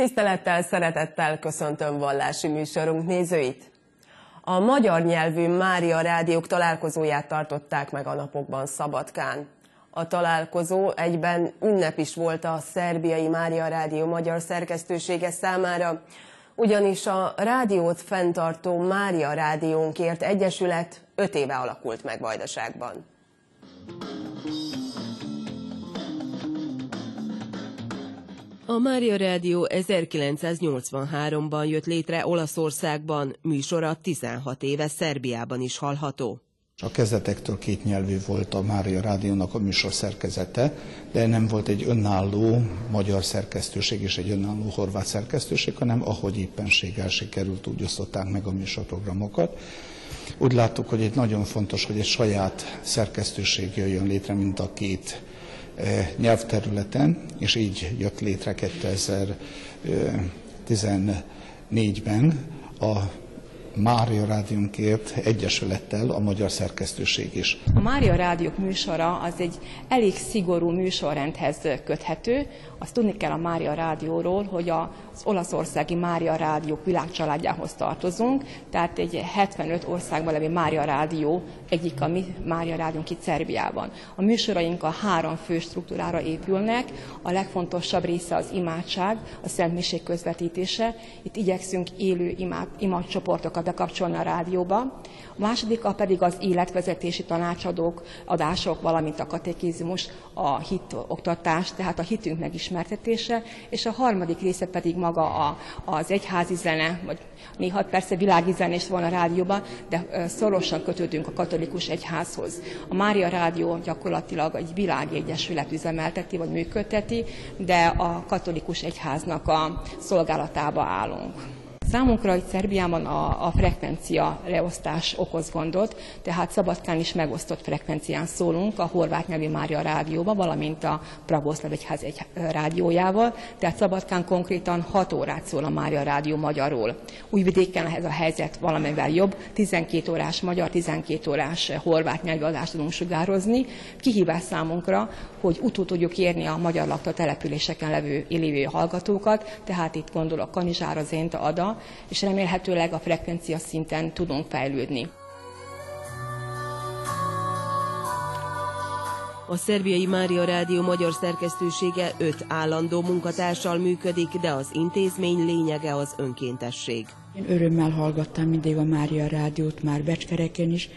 Tisztelettel, szeretettel köszöntöm vallási műsorunk nézőit! A magyar nyelvű Mária rádiók találkozóját tartották meg a napokban Szabadkán. A találkozó egyben ünnep is volt a szerbiai Mária Rádió magyar szerkesztősége számára, ugyanis a rádiót fenntartó Mária Rádiónkért Egyesület öt éve alakult meg Vajdaságban. A Mária Rádió 1983-ban jött létre Olaszországban, műsora 16 éve Szerbiában is hallható. A kezdetektől két nyelvű volt a Mária Rádiónak a műsor szerkezete, de nem volt egy önálló magyar szerkesztőség és egy önálló horvát szerkesztőség, hanem ahogy éppenséggel sikerült, úgy osztották meg a műsorprogramokat. Úgy láttuk, hogy egy nagyon fontos, hogy egy saját szerkesztőség jöjjön létre, mint a két nyelvterületen, és így jött létre 2014-ben a Mária Rádiónkért Egyesülettel a Magyar Szerkesztőség is. A Mária Rádiók műsora az egy elég szigorú műsorrendhez köthető. Azt tudni kell a Mária Rádióról, hogy az olaszországi Mária Rádiók világcsaládjához tartozunk, tehát egy 75 országban levő Mária Rádió egyik a mi Mária Rádiónk itt Szerbiában. A műsoraink a három fő struktúrára épülnek, a legfontosabb része az imádság, a Szent közvetítése. Itt igyekszünk élő imád, imádcsoportokat bekapcsolni a rádióba. A második a pedig az életvezetési tanácsadók, adások, valamint a katekizmus, a hit oktatás, tehát a hitünk megismertetése, és a harmadik része pedig maga a, az egyházi zene, vagy néha persze világi zenés van a rádióban, de szorosan kötődünk a katolikus egyházhoz. A Mária Rádió gyakorlatilag egy világi egyesület üzemelteti, vagy működteti, de a katolikus egyháznak a szolgálatába állunk. Számunkra itt Szerbiában a, a frekvencia leosztás okoz gondot, tehát Szabadkán is megosztott frekvencián szólunk a horvát nyelvű Mária rádióba, valamint a Pravoszlav Egyház egy rádiójával, tehát Szabadkán konkrétan 6 órát szól a Mária rádió magyarról. Újvidéken ez a helyzet valamivel jobb, 12 órás magyar, 12 órás horvát nyelvű adást tudunk sugározni. Kihívás számunkra, hogy utó tudjuk érni a magyar lakta településeken levő élő hallgatókat, tehát itt gondolok Kanizsára, Zénta, Ada, és remélhetőleg a frekvencia szinten tudunk fejlődni. A szerbiai Mária Rádió magyar szerkesztősége öt állandó munkatársal működik, de az intézmény lényege az önkéntesség. Én örömmel hallgattam mindig a Mária Rádiót, már Becskereken is,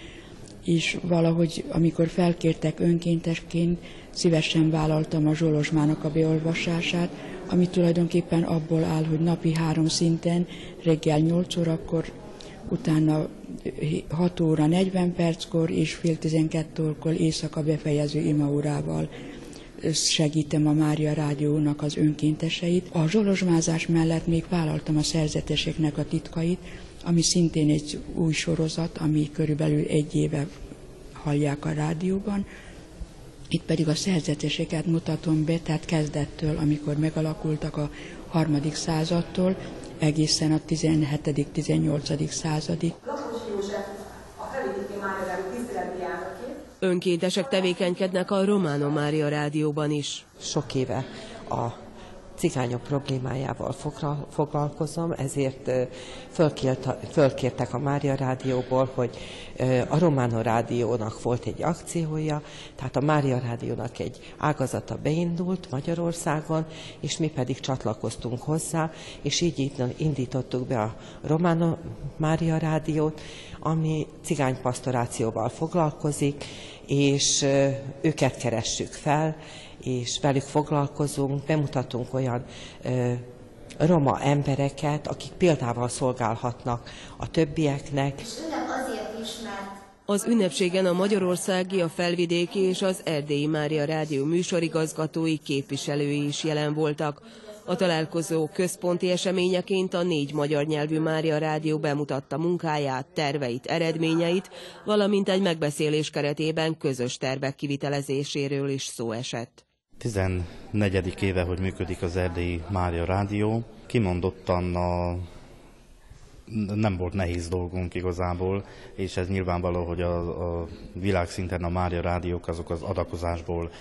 és valahogy amikor felkértek önkéntesként, szívesen vállaltam a Zsolozsmának a beolvasását, ami tulajdonképpen abból áll, hogy napi három szinten, reggel 8 órakor, utána 6 óra 40 perckor és fél 12-kor éjszaka befejező imaórával segítem a Mária Rádiónak az önkénteseit. A zsolozsmázás mellett még vállaltam a szerzeteseknek a titkait, ami szintén egy új sorozat, ami körülbelül egy éve hallják a rádióban. Itt pedig a szerzeteseket mutatom be, tehát kezdettől, amikor megalakultak a harmadik századtól, egészen a 17.-18. századig. Önkéntesek tevékenykednek a Romano Mária rádióban is. Sok éve a cigányok problémájával foglalkozom, ezért fölkértek a Mária Rádióból, hogy a Romano Rádiónak volt egy akciója, tehát a Mária Rádiónak egy ágazata beindult Magyarországon, és mi pedig csatlakoztunk hozzá, és így indítottuk be a Romano Mária Rádiót, ami cigánypastorációval foglalkozik, és őket keressük fel, és velük foglalkozunk, bemutatunk olyan ö, roma embereket, akik példával szolgálhatnak a többieknek. És azért is, mert az ünnepségen a magyarországi, a felvidéki és az erdélyi Mária Rádió műsorigazgatói képviselői is jelen voltak. A találkozó központi eseményeként a négy magyar nyelvű Mária Rádió bemutatta munkáját, terveit, eredményeit, valamint egy megbeszélés keretében közös tervek kivitelezéséről is szó esett. 14. éve, hogy működik az Erdélyi Mária Rádió. Kimondottan a nem volt nehéz dolgunk igazából, és ez nyilvánvaló, hogy a, a világszinten a Mária rádiók azok az adakozásból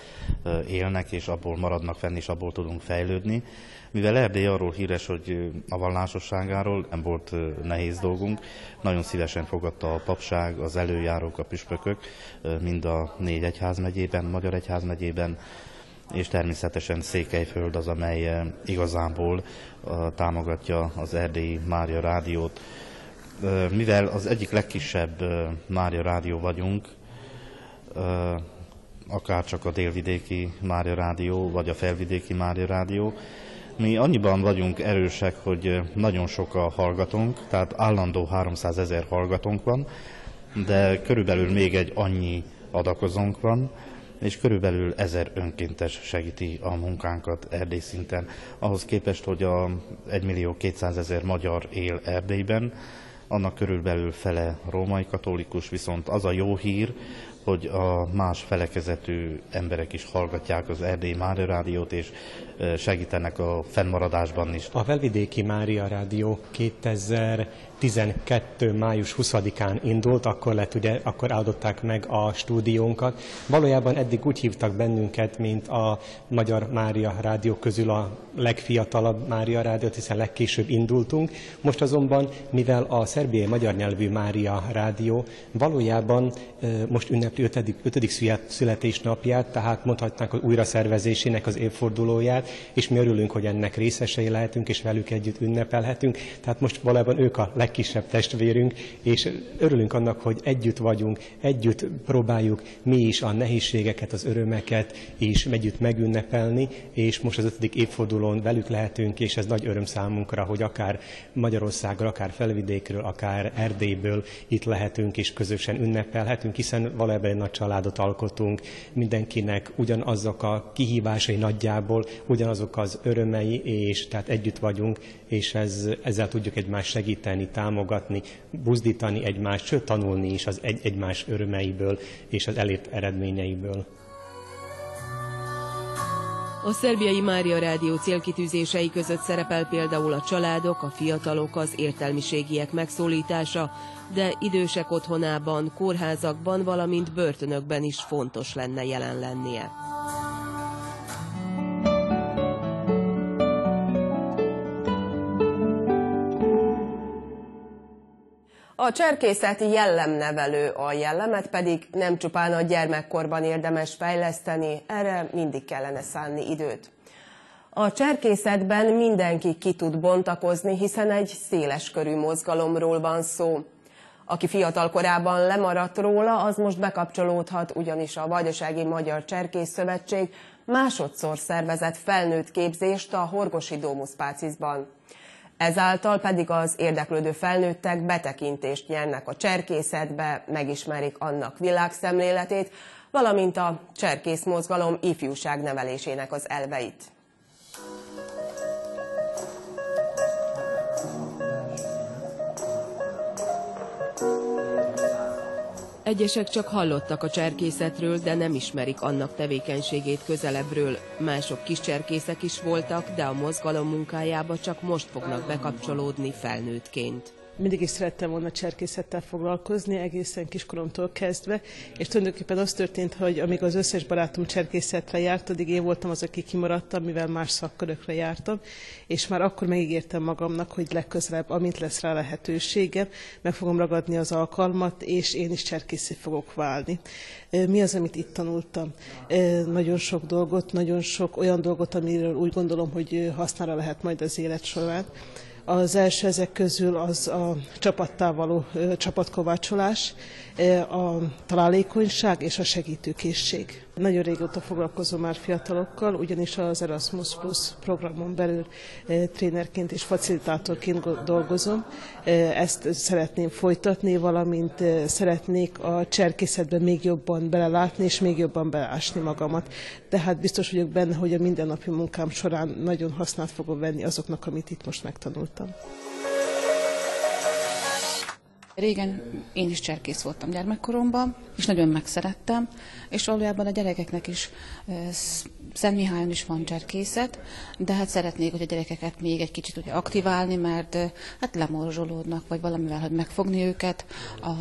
élnek, és abból maradnak fenn, és abból tudunk fejlődni. Mivel Erdély arról híres, hogy a vallásosságáról nem volt nehéz dolgunk, nagyon szívesen fogadta a papság, az előjárók, a püspökök, mind a négy egyházmegyében, Magyar egyházmegyében, és természetesen Székelyföld az, amely igazából támogatja az Erdélyi Mária Rádiót. Mivel az egyik legkisebb Mária Rádió vagyunk, akár csak a délvidéki Mária Rádió, vagy a felvidéki Mária Rádió, mi annyiban vagyunk erősek, hogy nagyon sok a hallgatónk, tehát állandó 300 ezer hallgatónk van, de körülbelül még egy annyi adakozónk van, és körülbelül ezer önkéntes segíti a munkánkat Erdély szinten. Ahhoz képest, hogy a 1 millió 200 ezer magyar él Erdélyben, annak körülbelül fele római katolikus, viszont az a jó hír, hogy a más felekezetű emberek is hallgatják az Erdély Mária Rádiót, és segítenek a fennmaradásban is. A Velvidéki Mária Rádió 2000 12. május 20-án indult, akkor lett ugye, akkor áldották meg a stúdiónkat. Valójában eddig úgy hívtak bennünket, mint a Magyar Mária Rádió közül a legfiatalabb Mária Rádiót, hiszen legkésőbb indultunk. Most azonban, mivel a szerbiai magyar nyelvű Mária Rádió valójában most ünnepli 5. 5. születésnapját, tehát mondhatnánk, újra szervezésének az évfordulóját, és mi örülünk, hogy ennek részesei lehetünk, és velük együtt ünnepelhetünk. Tehát most valójában ők a leg legkisebb testvérünk, és örülünk annak, hogy együtt vagyunk, együtt próbáljuk mi is a nehézségeket, az örömeket, és együtt megünnepelni, és most az ötödik évfordulón velük lehetünk, és ez nagy öröm számunkra, hogy akár Magyarországról, akár felvidékről, akár Erdélyből itt lehetünk, és közösen ünnepelhetünk, hiszen valójában egy nagy családot alkotunk, mindenkinek ugyanazok a kihívásai nagyjából, ugyanazok az örömei, és tehát együtt vagyunk, és ez, ezzel tudjuk egymást segíteni, támogatni, buzdítani egymást, sőt tanulni is az egy, egymás örömeiből és az elért eredményeiből. A szerbiai Mária Rádió célkitűzései között szerepel például a családok, a fiatalok, az értelmiségiek megszólítása, de idősek otthonában, kórházakban, valamint börtönökben is fontos lenne jelen lennie. A cserkészeti jellemnevelő a jellemet pedig nem csupán a gyermekkorban érdemes fejleszteni, erre mindig kellene szánni időt. A cserkészetben mindenki ki tud bontakozni, hiszen egy széles körű mozgalomról van szó. Aki fiatal korában lemaradt róla, az most bekapcsolódhat, ugyanis a Vajdasági Magyar Cserkész Szövetség másodszor szervezett felnőtt képzést a Horgosi Dómuszpácizban. Ezáltal pedig az érdeklődő felnőttek betekintést nyernek a cserkészetbe, megismerik annak világszemléletét, valamint a cserkész mozgalom ifjúság nevelésének az elveit. Egyesek csak hallottak a cserkészetről, de nem ismerik annak tevékenységét közelebbről. Mások kis cserkészek is voltak, de a mozgalom munkájába csak most fognak bekapcsolódni felnőttként mindig is szerettem volna cserkészettel foglalkozni, egészen kiskoromtól kezdve, és tulajdonképpen az történt, hogy amíg az összes barátom cserkészetre járt, addig én voltam az, aki kimaradtam, mivel más szakkörökre jártam, és már akkor megígértem magamnak, hogy legközelebb, amint lesz rá lehetőségem, meg fogom ragadni az alkalmat, és én is cserkészé fogok válni. Mi az, amit itt tanultam? Nagyon sok dolgot, nagyon sok olyan dolgot, amiről úgy gondolom, hogy hasznára lehet majd az élet során. Az első ezek közül az a csapattá való csapatkovácsolás, a találékonyság és a segítőkészség. Nagyon régóta foglalkozom már fiatalokkal, ugyanis az Erasmus Plus programon belül trénerként és facilitátorként dolgozom. Ezt szeretném folytatni, valamint szeretnék a cserkészetben még jobban belelátni és még jobban beleásni magamat. Tehát biztos vagyok benne, hogy a mindennapi munkám során nagyon hasznát fogom venni azoknak, amit itt most megtanultam. Régen én is cserkész voltam gyermekkoromban, és nagyon megszerettem, és valójában a gyerekeknek is Szent Mihályon is van cserkészet, de hát szeretnék, hogy a gyerekeket még egy kicsit ugye aktiválni, mert hát lemorzsolódnak, vagy valamivel, hogy megfogni őket, a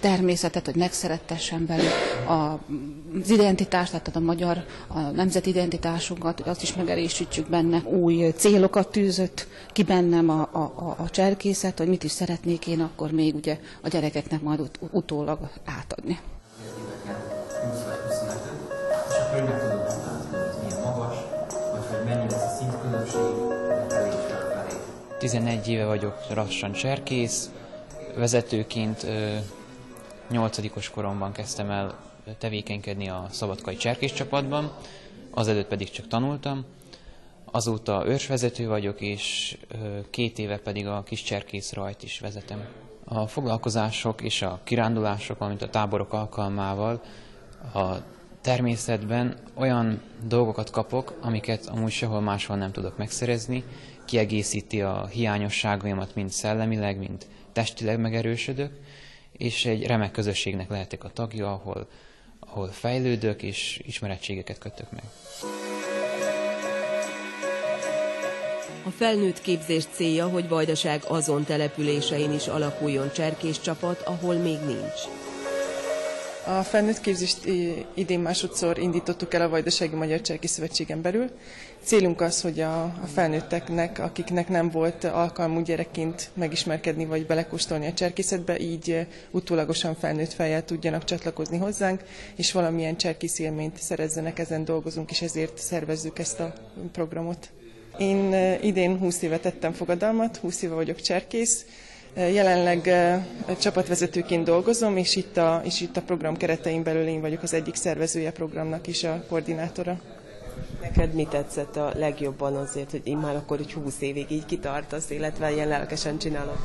természetet, hogy megszerettessen belül az identitást, tehát a magyar, a nemzeti identitásunkat, hogy azt is megerősítsük benne. Új célokat tűzött ki bennem a, a, a, a cserkészet, hogy mit is szeretnék én akkor még ugye a gyerekeknek majd ut- utólag átadni. És 11 éve vagyok lassan cserkész, vezetőként 8 koromban kezdtem el tevékenykedni a szabadkai cserkész csapatban, azelőtt pedig csak tanultam. Azóta őrsvezető vagyok, és két éve pedig a kis cserkész rajt is vezetem. A foglalkozások és a kirándulások, valamint a táborok alkalmával a természetben olyan dolgokat kapok, amiket amúgy sehol máshol nem tudok megszerezni, kiegészíti a hiányosságaimat mind szellemileg, mind testileg megerősödök, és egy remek közösségnek lehetek a tagja, ahol, ahol fejlődök és ismerettségeket kötök meg. A felnőtt képzés célja, hogy Vajdaság azon településein is alakuljon cserkés csapat, ahol még nincs. A felnőtt képzést idén másodszor indítottuk el a Vajdasági Magyar Cserki Szövetségen belül. Célunk az, hogy a, felnőtteknek, akiknek nem volt alkalmú gyerekként megismerkedni vagy belekóstolni a cserkészetbe, így utólagosan felnőtt fejjel tudjanak csatlakozni hozzánk, és valamilyen cserkész élményt szerezzenek, ezen dolgozunk, és ezért szervezzük ezt a programot. Én idén 20 éve tettem fogadalmat, 20 éve vagyok cserkész, Jelenleg csapatvezetőként dolgozom, és itt, a, és itt a program keretein belül én vagyok az egyik szervezője programnak is, a koordinátora. Neked mi tetszett a legjobban azért, hogy én már akkor így 20 évig így kitartasz, illetve ilyen lelkesen csinálod?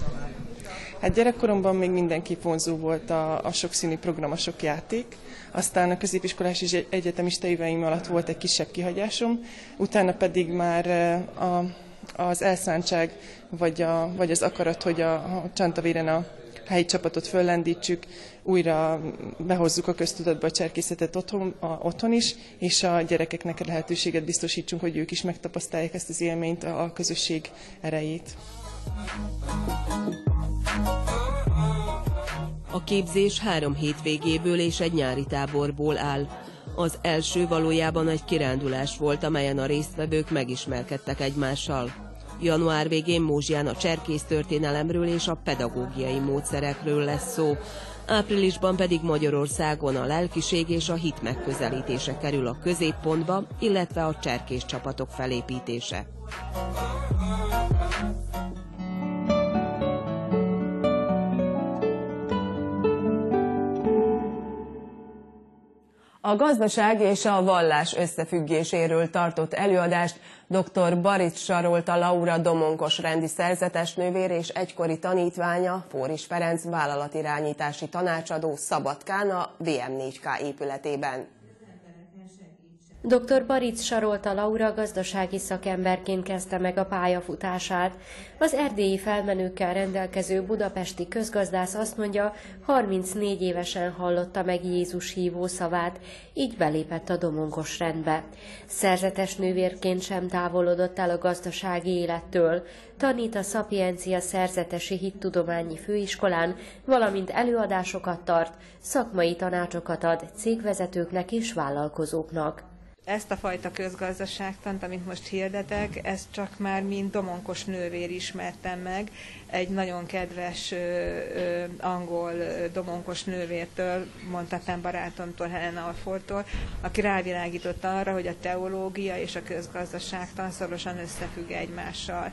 Hát gyerekkoromban még mindenki vonzó volt a, a sokszínű program, a sok játék. Aztán a középiskolás és egyetemista éveim alatt volt egy kisebb kihagyásom, utána pedig már a az elszántság, vagy, a, vagy az akarat, hogy a, a Csantavéren a helyi csapatot föllendítsük, újra behozzuk a köztudatba a cserkészetet otthon, a, otthon is, és a gyerekeknek lehetőséget biztosítsunk, hogy ők is megtapasztalják ezt az élményt, a, a közösség erejét. A képzés három hétvégéből és egy nyári táborból áll. Az első valójában egy kirándulás volt, amelyen a résztvevők megismerkedtek egymással. Január végén Mózsián a cserkész történelemről és a pedagógiai módszerekről lesz szó. Áprilisban pedig Magyarországon a lelkiség és a hit megközelítése kerül a középpontba, illetve a cserkész csapatok felépítése. A gazdaság és a vallás összefüggéséről tartott előadást dr. Baric Sarolta Laura Domonkos rendi szerzetes nővér és egykori tanítványa Fóris Ferenc vállalatirányítási tanácsadó Szabadkán a VM4K épületében. Dr. Baric Sarolta Laura gazdasági szakemberként kezdte meg a pályafutását. Az erdélyi felmenőkkel rendelkező budapesti közgazdász azt mondja, 34 évesen hallotta meg Jézus hívó szavát, így belépett a domonkos rendbe. Szerzetes nővérként sem távolodott el a gazdasági élettől. Tanít a Szapiencia Szerzetesi Hittudományi Főiskolán, valamint előadásokat tart, szakmai tanácsokat ad cégvezetőknek és vállalkozóknak ezt a fajta közgazdaságtant, amit most hirdetek, ezt csak már mint domonkos nővér ismertem meg, egy nagyon kedves ö, ö, angol ö, domonkos nővértől, mondhatnám barátomtól, Helen Alfordtól, aki rávilágított arra, hogy a teológia és a közgazdaságtan szorosan összefügg egymással.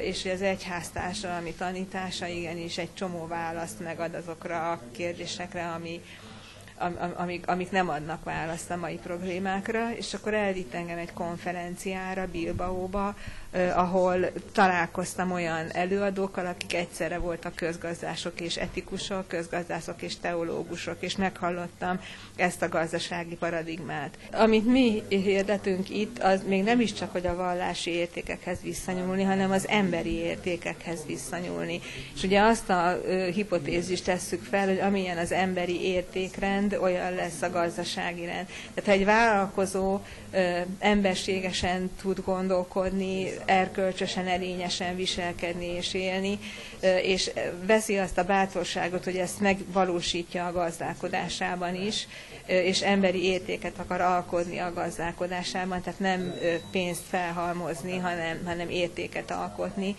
És az egyháztársadalmi tanítása igenis egy csomó választ megad azokra a kérdésekre, ami, amik, amik nem adnak választ a mai problémákra, és akkor elvitt engem egy konferenciára Bilbaóba, ahol találkoztam olyan előadókkal, akik egyszerre voltak közgazdások és etikusok, közgazdászok és teológusok, és meghallottam ezt a gazdasági paradigmát. Amit mi hirdetünk itt, az még nem is csak, hogy a vallási értékekhez visszanyúlni, hanem az emberi értékekhez visszanyúlni. És ugye azt a hipotézist tesszük fel, hogy amilyen az emberi értékrend, olyan lesz a gazdasági rend. Tehát ha egy vállalkozó emberségesen tud gondolkodni, erkölcsösen, erényesen viselkedni és élni, és veszi azt a bátorságot, hogy ezt megvalósítja a gazdálkodásában is, és emberi értéket akar alkotni a gazdálkodásában, tehát nem pénzt felhalmozni, hanem, hanem értéket alkotni,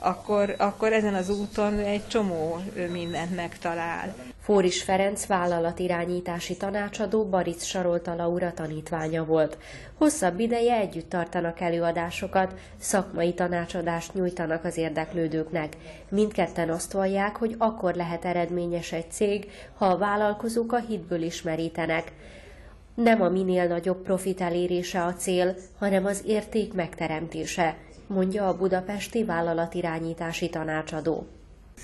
akkor, akkor ezen az úton egy csomó mindent megtalál. Fóris Ferenc vállalatirányítási tanácsadó Baric Sarolta Laura tanítványa volt. Hosszabb ideje együtt tartanak előadásokat, szakmai tanácsadást nyújtanak az érdeklődőknek. Mindketten azt vallják, hogy akkor lehet eredményes egy cég, ha a vállalkozók a hitből ismerítenek. Nem a minél nagyobb profit elérése a cél, hanem az érték megteremtése, mondja a budapesti vállalatirányítási tanácsadó.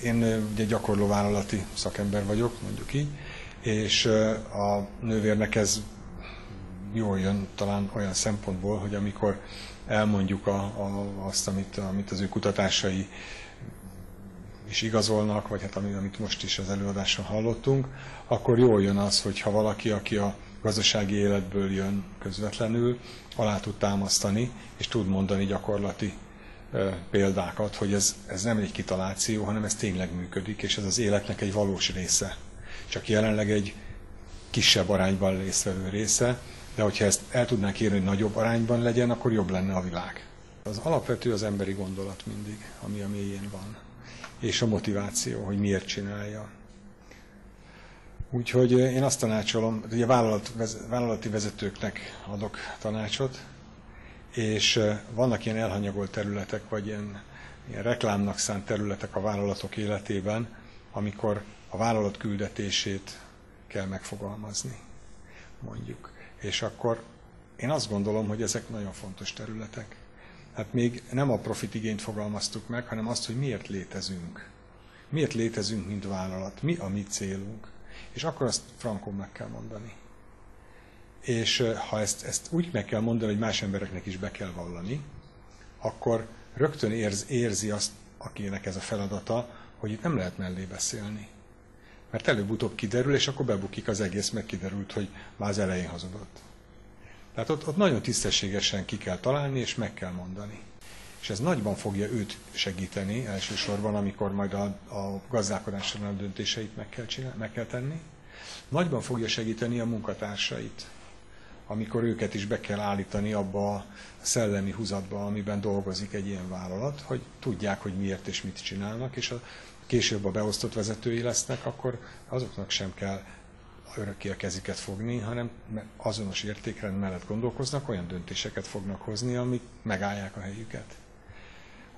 Én ugye gyakorló vállalati szakember vagyok, mondjuk így, és a nővérnek ez jól jön talán olyan szempontból, hogy amikor elmondjuk a, a, azt, amit, amit az ő kutatásai is igazolnak, vagy hát amit most is az előadáson hallottunk, akkor jól jön az, hogyha valaki, aki a gazdasági életből jön közvetlenül, alá tud támasztani, és tud mondani gyakorlati példákat, hogy ez, ez nem egy kitaláció, hanem ez tényleg működik, és ez az életnek egy valós része. Csak jelenleg egy kisebb arányban résztvevő része, de hogyha ezt el tudnánk érni, hogy nagyobb arányban legyen, akkor jobb lenne a világ. Az alapvető az emberi gondolat mindig, ami a mélyén van. És a motiváció, hogy miért csinálja. Úgyhogy én azt tanácsolom, ugye vállalat, vállalati vezetőknek adok tanácsot, és vannak ilyen elhanyagolt területek, vagy ilyen, ilyen reklámnak szánt területek a vállalatok életében, amikor a vállalat küldetését kell megfogalmazni, mondjuk. És akkor én azt gondolom, hogy ezek nagyon fontos területek. Hát még nem a profit igényt fogalmaztuk meg, hanem azt, hogy miért létezünk. Miért létezünk, mint vállalat, mi a mi célunk. És akkor azt frankon meg kell mondani és ha ezt, ezt úgy meg kell mondani, hogy más embereknek is be kell vallani, akkor rögtön érz, érzi azt, akinek ez a feladata, hogy itt nem lehet mellé beszélni. Mert előbb-utóbb kiderül, és akkor bebukik az egész, meg kiderült, hogy már az elején hazudott. Tehát ott, ott nagyon tisztességesen ki kell találni, és meg kell mondani. És ez nagyban fogja őt segíteni, elsősorban, amikor majd a, a gazdálkodásra a döntéseit meg kell, csinál, meg kell tenni. Nagyban fogja segíteni a munkatársait, amikor őket is be kell állítani abba a szellemi húzatba, amiben dolgozik egy ilyen vállalat, hogy tudják, hogy miért és mit csinálnak, és a később a beosztott vezetői lesznek, akkor azoknak sem kell örökké a keziket fogni, hanem azonos értékrend mellett gondolkoznak, olyan döntéseket fognak hozni, amik megállják a helyüket.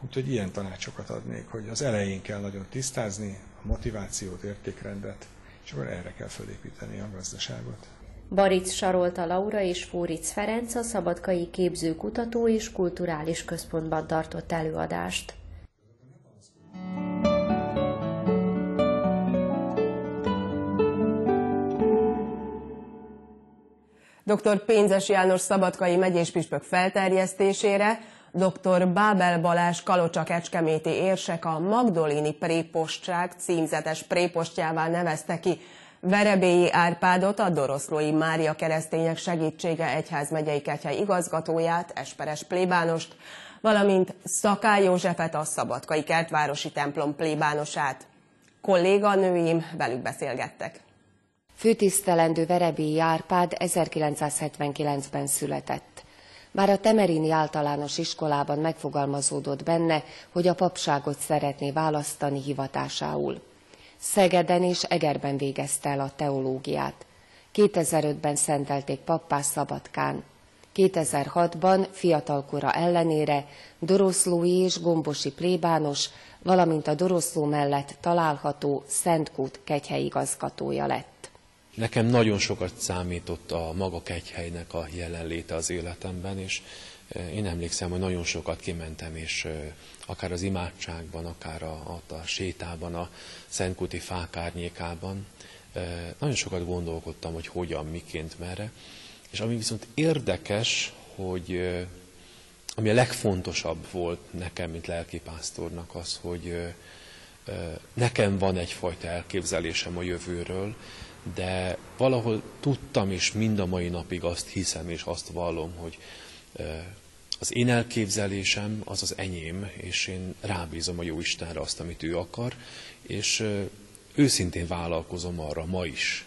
Úgyhogy ilyen tanácsokat adnék, hogy az elején kell nagyon tisztázni a motivációt, értékrendet, és akkor erre kell felépíteni a gazdaságot. Baric Sarolta Laura és Fóric Ferenc a Szabadkai Képzőkutató és Kulturális Központban tartott előadást. Dr. Pénzes János Szabadkai megyés püspök felterjesztésére dr. Bábel Balázs Kalocsa Kecskeméti érsek a Magdolini prépostság címzetes prépostjává nevezte ki Verebélyi Árpádot, a Doroszlói Mária Keresztények Segítsége Egyházmegyei Kegyhely igazgatóját, Esperes plébánost, valamint Szaká Józsefet, a Szabadkai Kertvárosi templom plébánosát. Kolléganőim velük beszélgettek. Főtisztelendő Verebélyi Árpád 1979-ben született. Már a Temerini általános iskolában megfogalmazódott benne, hogy a papságot szeretné választani hivatásául. Szegeden és Egerben végezte el a teológiát. 2005-ben szentelték pappá Szabadkán. 2006-ban fiatalkora ellenére Doroszlói és Gombosi plébános, valamint a Doroszló mellett található Szentkút kegyhely igazgatója lett. Nekem nagyon sokat számított a maga kegyhelynek a jelenléte az életemben, és Én emlékszem, hogy nagyon sokat kimentem, és akár az imádságban, akár a, a, a sétában, a Szentkúti fák árnyékában, nagyon sokat gondolkodtam, hogy hogyan, miként, merre. És ami viszont érdekes, hogy ami a legfontosabb volt nekem, mint lelkipásztornak az, hogy nekem van egyfajta elképzelésem a jövőről, de valahol tudtam, és mind a mai napig azt hiszem, és azt vallom, hogy az én elképzelésem az az enyém, és én rábízom a jó Istenre azt, amit ő akar, és őszintén vállalkozom arra ma is,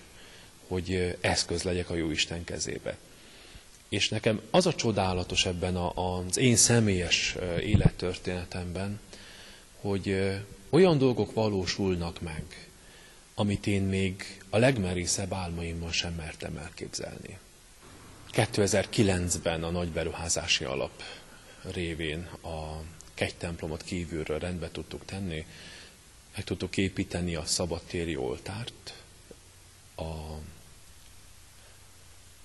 hogy eszköz legyek a jó Isten kezébe. És nekem az a csodálatos ebben a, az én személyes élettörténetemben, hogy olyan dolgok valósulnak meg, amit én még a legmerészebb álmaimmal sem mertem elképzelni. 2009-ben a nagy beruházási alap révén a templomot kívülről rendbe tudtuk tenni, meg tudtuk építeni a szabadtéri oltárt, a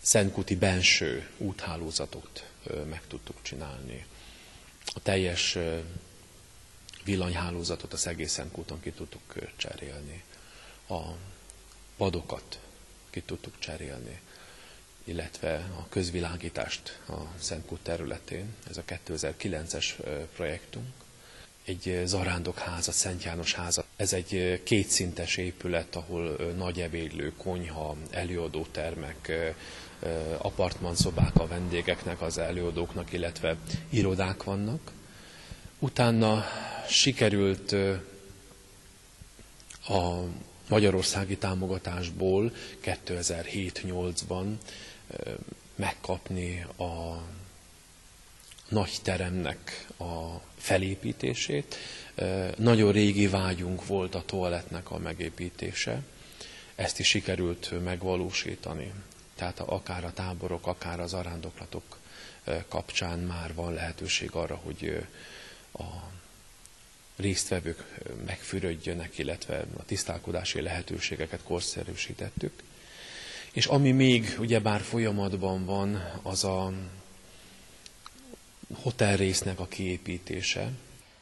Szentkuti benső úthálózatot meg tudtuk csinálni. A teljes villanyhálózatot az egész Szentkúton ki tudtuk cserélni. A padokat ki tudtuk cserélni, illetve a közvilágítást a Szentkút területén. Ez a 2009-es projektunk egy zarándokháza, Szent János háza. Ez egy kétszintes épület, ahol nagy ebédlő, konyha, előadótermek, apartmanszobák a vendégeknek, az előadóknak, illetve irodák vannak. Utána sikerült a magyarországi támogatásból 2007-8-ban megkapni a nagy teremnek a felépítését. Nagyon régi vágyunk volt a toalettnek a megépítése. Ezt is sikerült megvalósítani. Tehát akár a táborok, akár az arándoklatok kapcsán már van lehetőség arra, hogy a résztvevők megfürödjönek, illetve a tisztálkodási lehetőségeket korszerűsítettük. És ami még ugyebár folyamatban van, az a hotelrésznek a kiépítése.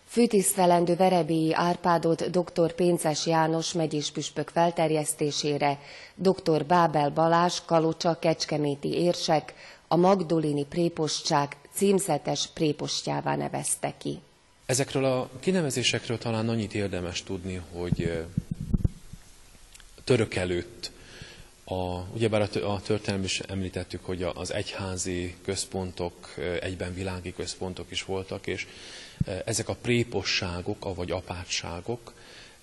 Főtisztelendő Verebélyi Árpádot dr. Pénces János megyés püspök felterjesztésére dr. Bábel Balázs Kalocsa Kecskeméti érsek a Magdolini prépostság címzetes prépostjává nevezte ki. Ezekről a kinevezésekről talán annyit érdemes tudni, hogy török előtt a, ugyebár a, történelmi is említettük, hogy az egyházi központok egyben világi központok is voltak, és ezek a préposságok, vagy apátságok,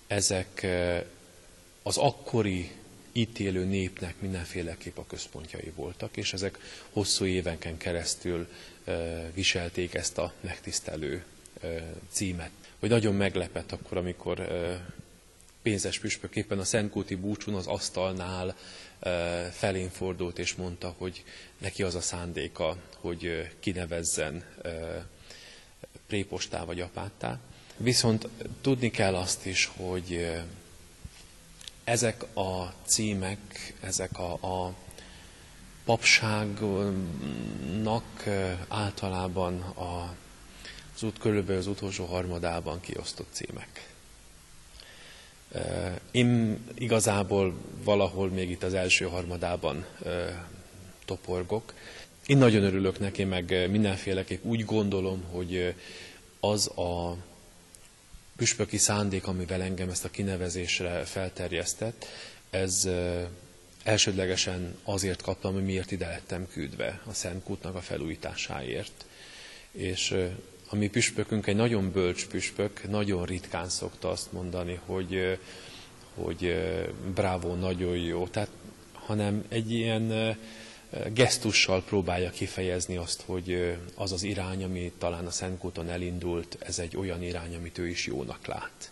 ezek az akkori itt élő népnek mindenféleképp a központjai voltak, és ezek hosszú évenken keresztül viselték ezt a megtisztelő címet. Hogy nagyon meglepett akkor, amikor pénzes püspök éppen a Szentkúti búcsún az asztalnál felén fordult és mondta, hogy neki az a szándéka, hogy kinevezzen prépostá vagy apáttá. Viszont tudni kell azt is, hogy ezek a címek, ezek a, a papságnak általában a, az út körülbelül az utolsó harmadában kiosztott címek. Én igazából valahol még itt az első harmadában toporgok. Én nagyon örülök neki, meg mindenféleképp úgy gondolom, hogy az a püspöki szándék, amivel engem ezt a kinevezésre felterjesztett, ez elsődlegesen azért kaptam, hogy miért ide lettem küldve a Szentkútnak a felújításáért. És a mi püspökünk egy nagyon bölcs püspök, nagyon ritkán szokta azt mondani, hogy, hogy bravo, nagyon jó, tehát, hanem egy ilyen gesztussal próbálja kifejezni azt, hogy az az irány, ami talán a Szentkúton elindult, ez egy olyan irány, amit ő is jónak lát.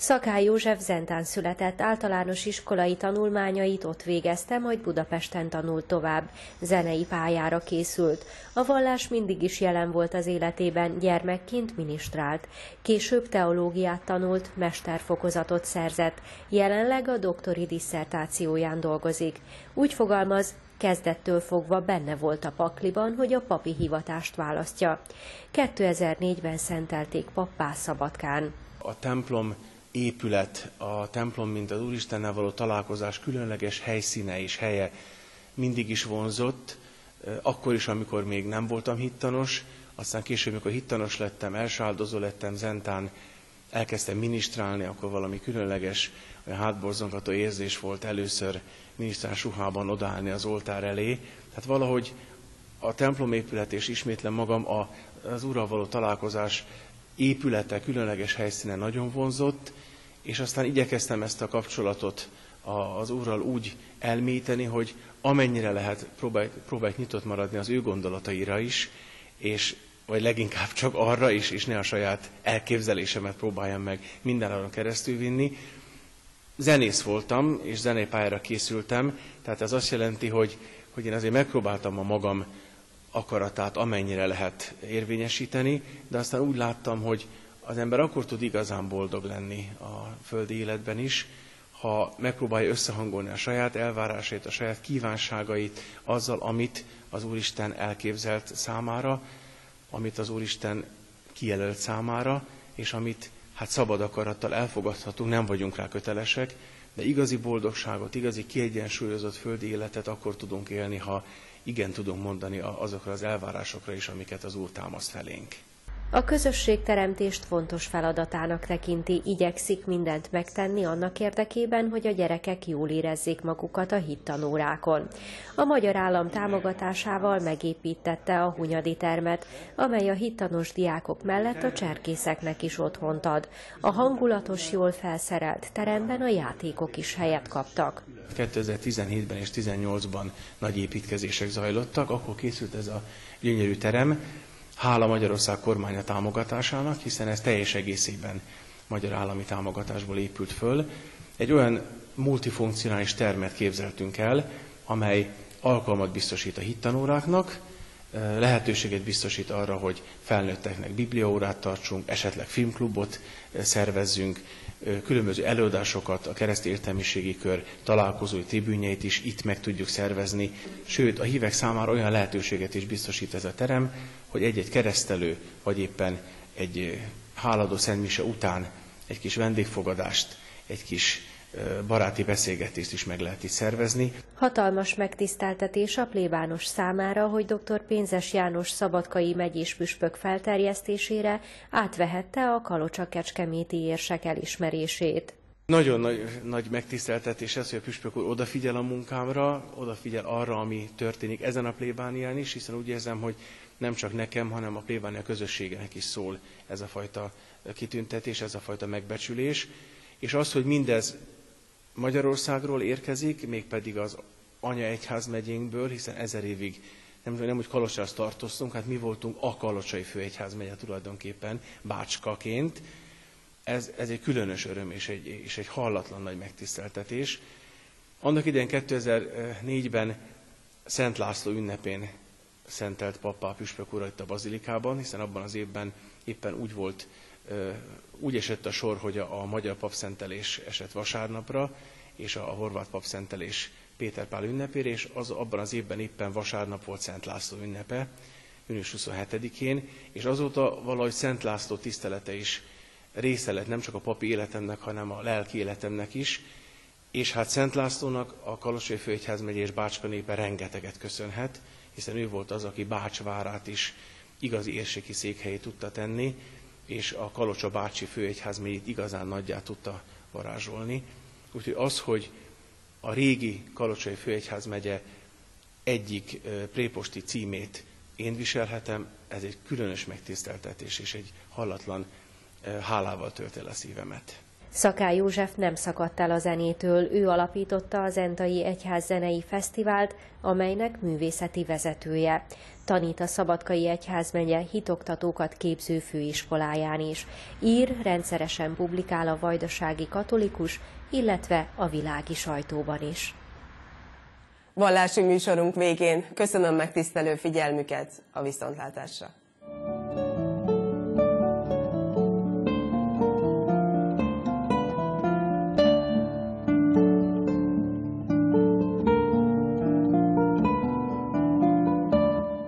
Szakály József Zentán született, általános iskolai tanulmányait ott végezte, majd Budapesten tanult tovább. Zenei pályára készült. A vallás mindig is jelen volt az életében, gyermekként minisztrált. Később teológiát tanult, mesterfokozatot szerzett. Jelenleg a doktori disszertációján dolgozik. Úgy fogalmaz, Kezdettől fogva benne volt a pakliban, hogy a papi hivatást választja. 2004-ben szentelték pappá Szabadkán. A templom épület, a templom, mint az Úristennel való találkozás különleges helyszíne és helye mindig is vonzott, akkor is, amikor még nem voltam hittanos, aztán később, amikor hittanos lettem, elsáldozó lettem, zentán elkezdtem minisztrálni, akkor valami különleges, olyan hátborzongató érzés volt először minisztrás ruhában odaállni az oltár elé. Tehát valahogy a templom épület és ismétlen magam a, az Úrral való találkozás épülete, különleges helyszíne nagyon vonzott, és aztán igyekeztem ezt a kapcsolatot az Úrral úgy elmélyíteni, hogy amennyire lehet próbálj, próbálj nyitott maradni az ő gondolataira is, és vagy leginkább csak arra is, és ne a saját elképzelésemet próbáljam meg minden arra keresztül vinni. Zenész voltam, és zenépályára készültem, tehát ez azt jelenti, hogy, hogy én azért megpróbáltam a magam akaratát amennyire lehet érvényesíteni, de aztán úgy láttam, hogy az ember akkor tud igazán boldog lenni a földi életben is, ha megpróbálja összehangolni a saját elvárásait, a saját kívánságait azzal, amit az Úristen elképzelt számára, amit az Úristen kijelölt számára, és amit hát szabad akarattal elfogadhatunk, nem vagyunk rá kötelesek, de igazi boldogságot, igazi kiegyensúlyozott földi életet akkor tudunk élni, ha igen tudunk mondani azokra az elvárásokra is, amiket az Úr támaszt felénk. A közösségteremtést fontos feladatának tekinti, igyekszik mindent megtenni annak érdekében, hogy a gyerekek jól érezzék magukat a hittanórákon. A magyar állam támogatásával megépítette a Hunyadi termet, amely a hittanos diákok mellett a cserkészeknek is otthont ad. A hangulatos, jól felszerelt teremben a játékok is helyet kaptak. 2017-ben és 2018-ban nagy építkezések zajlottak, akkor készült ez a gyönyörű terem, hála Magyarország kormánya támogatásának, hiszen ez teljes egészében magyar állami támogatásból épült föl. Egy olyan multifunkcionális termet képzeltünk el, amely alkalmat biztosít a hittanóráknak, lehetőséget biztosít arra, hogy felnőtteknek bibliaórát tartsunk, esetleg filmklubot szervezzünk, különböző előadásokat, a keresztény értelmiségi kör találkozói tribűnyeit is itt meg tudjuk szervezni, sőt a hívek számára olyan lehetőséget is biztosít ez a terem, hogy egy-egy keresztelő, vagy éppen egy háladó szentmise után egy kis vendégfogadást, egy kis baráti beszélgetést is meg lehet itt szervezni. Hatalmas megtiszteltetés a plébános számára, hogy dr. Pénzes János szabadkai megyés püspök felterjesztésére átvehette a Kalocsa Kecskeméti érsek elismerését. Nagyon nagy, nagy megtiszteltetés ez, hogy a püspök úr odafigyel a munkámra, odafigyel arra, ami történik ezen a plébánián is, hiszen úgy érzem, hogy nem csak nekem, hanem a plébánia közösségenek is szól ez a fajta kitüntetés, ez a fajta megbecsülés. És az, hogy mindez Magyarországról érkezik, mégpedig az anya egyházmegyénkből, hiszen ezer évig nem, nem úgy Kalocsához tartoztunk, hát mi voltunk a Kalocsai főegyházmegye tulajdonképpen bácskaként. Ez, ez egy különös öröm és egy, és egy hallatlan nagy megtiszteltetés. Annak idején 2004-ben Szent László ünnepén szentelt pappá püspök ura itt a bazilikában, hiszen abban az évben éppen úgy volt úgy esett a sor, hogy a, magyar papszentelés esett vasárnapra, és a, horvát papszentelés Péter Pál ünnepére, és az, abban az évben éppen vasárnap volt Szent László ünnepe, június 27-én, és azóta valahogy Szent László tisztelete is része lett nem csak a papi életemnek, hanem a lelki életemnek is, és hát Szent Lászlónak a Kalosai Főegyház és Bácska népe rengeteget köszönhet, hiszen ő volt az, aki Bácsvárát is igazi érséki székhelyét tudta tenni, és a Kalocsa bácsi főegyház még igazán nagyját tudta varázsolni. Úgyhogy az, hogy a régi Kalocsai főegyház megye egyik préposti címét én viselhetem, ez egy különös megtiszteltetés és egy hallatlan hálával tölt el a szívemet. Szaká József nem szakadt el a zenétől, ő alapította az Entai Egyház Zenei Fesztivált, amelynek művészeti vezetője. Tanít a Szabadkai Egyházmegye hitoktatókat képző főiskoláján is. Ír, rendszeresen publikál a vajdasági katolikus, illetve a világi sajtóban is. Vallási műsorunk végén köszönöm megtisztelő figyelmüket a viszontlátásra.